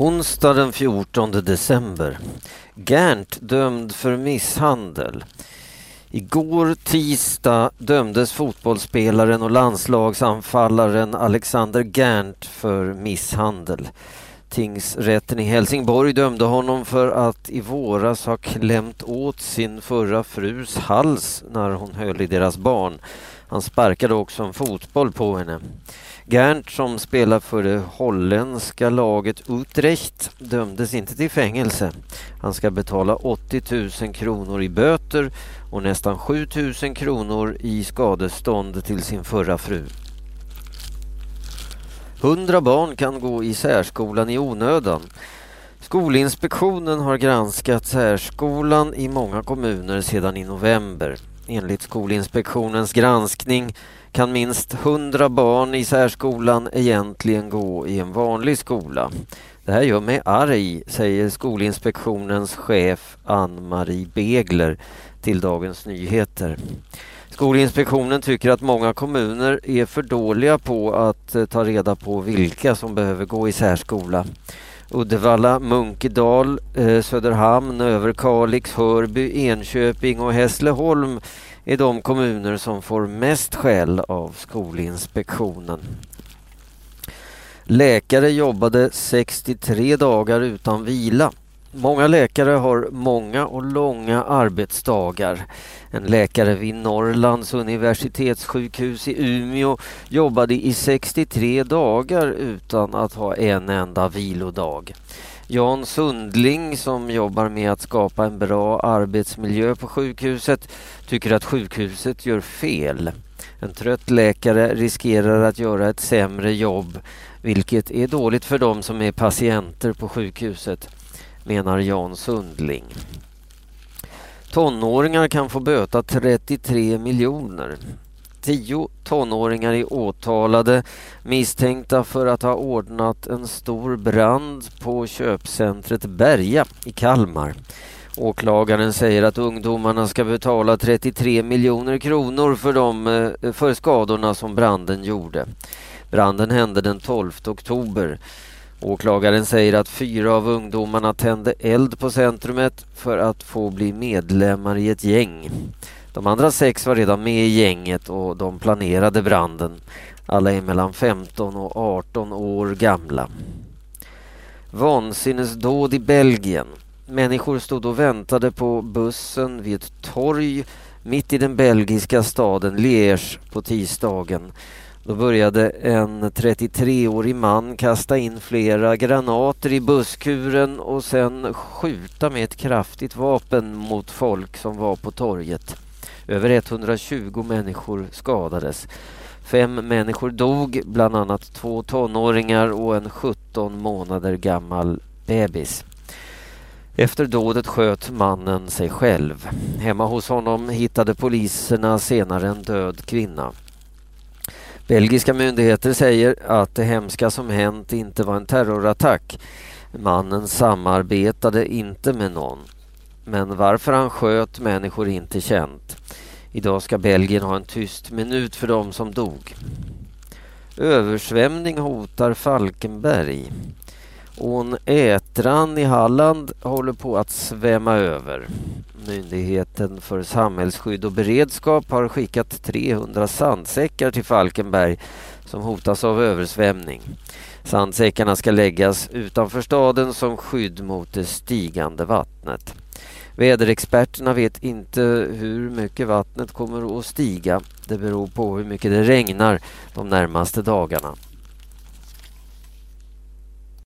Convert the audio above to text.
Onsdag den 14 december. Gernt dömd för misshandel. Igår tisdag dömdes fotbollsspelaren och landslagsanfallaren Alexander Gernt för misshandel. Tingsrätten i Helsingborg dömde honom för att i våras ha klämt åt sin förra frus hals när hon höll i deras barn. Han sparkade också en fotboll på henne. Gernt som spelar för det holländska laget Utrecht dömdes inte till fängelse. Han ska betala 80 000 kronor i böter och nästan 7 000 kronor i skadestånd till sin förra fru. Hundra barn kan gå i särskolan i onödan. Skolinspektionen har granskat särskolan i många kommuner sedan i november. Enligt Skolinspektionens granskning kan minst 100 barn i särskolan egentligen gå i en vanlig skola. Det här gör mig arg, säger Skolinspektionens chef Ann-Marie Begler till Dagens Nyheter. Skolinspektionen tycker att många kommuner är för dåliga på att eh, ta reda på vilka som behöver gå i särskola. Uddevalla, Munkedal, eh, Söderhamn, Överkalix, Hörby, Enköping och Hässleholm är de kommuner som får mest skäll av Skolinspektionen. Läkare jobbade 63 dagar utan vila. Många läkare har många och långa arbetsdagar. En läkare vid Norrlands universitetssjukhus i Umeå jobbade i 63 dagar utan att ha en enda vilodag. Jan Sundling som jobbar med att skapa en bra arbetsmiljö på sjukhuset tycker att sjukhuset gör fel. En trött läkare riskerar att göra ett sämre jobb vilket är dåligt för dem som är patienter på sjukhuset, menar Jan Sundling. Tonåringar kan få böta 33 miljoner. Tio tonåringar är åtalade misstänkta för att ha ordnat en stor brand på köpcentret Berga i Kalmar. Åklagaren säger att ungdomarna ska betala 33 miljoner kronor för, de, eh, för skadorna som branden gjorde. Branden hände den 12 oktober. Åklagaren säger att fyra av ungdomarna tände eld på centrumet för att få bli medlemmar i ett gäng. De andra sex var redan med i gänget och de planerade branden. Alla är mellan 15 och 18 år gamla. Vansinnesdåd i Belgien. Människor stod och väntade på bussen vid ett torg mitt i den belgiska staden Liège på tisdagen. Då började en 33-årig man kasta in flera granater i busskuren och sen skjuta med ett kraftigt vapen mot folk som var på torget. Över 120 människor skadades. Fem människor dog, bland annat två tonåringar och en 17 månader gammal bebis. Efter dådet sköt mannen sig själv. Hemma hos honom hittade poliserna senare en död kvinna. Belgiska myndigheter säger att det hemska som hänt inte var en terrorattack. Mannen samarbetade inte med någon. Men varför han sköt människor är inte känt. Idag ska Belgien ha en tyst minut för de som dog. Översvämning hotar Falkenberg. Ån Ätran i Halland håller på att svämma över. Myndigheten för samhällsskydd och beredskap har skickat 300 sandsäckar till Falkenberg som hotas av översvämning. Sandsäckarna ska läggas utanför staden som skydd mot det stigande vattnet. Väderexperterna vet inte hur mycket vattnet kommer att stiga. Det beror på hur mycket det regnar de närmaste dagarna.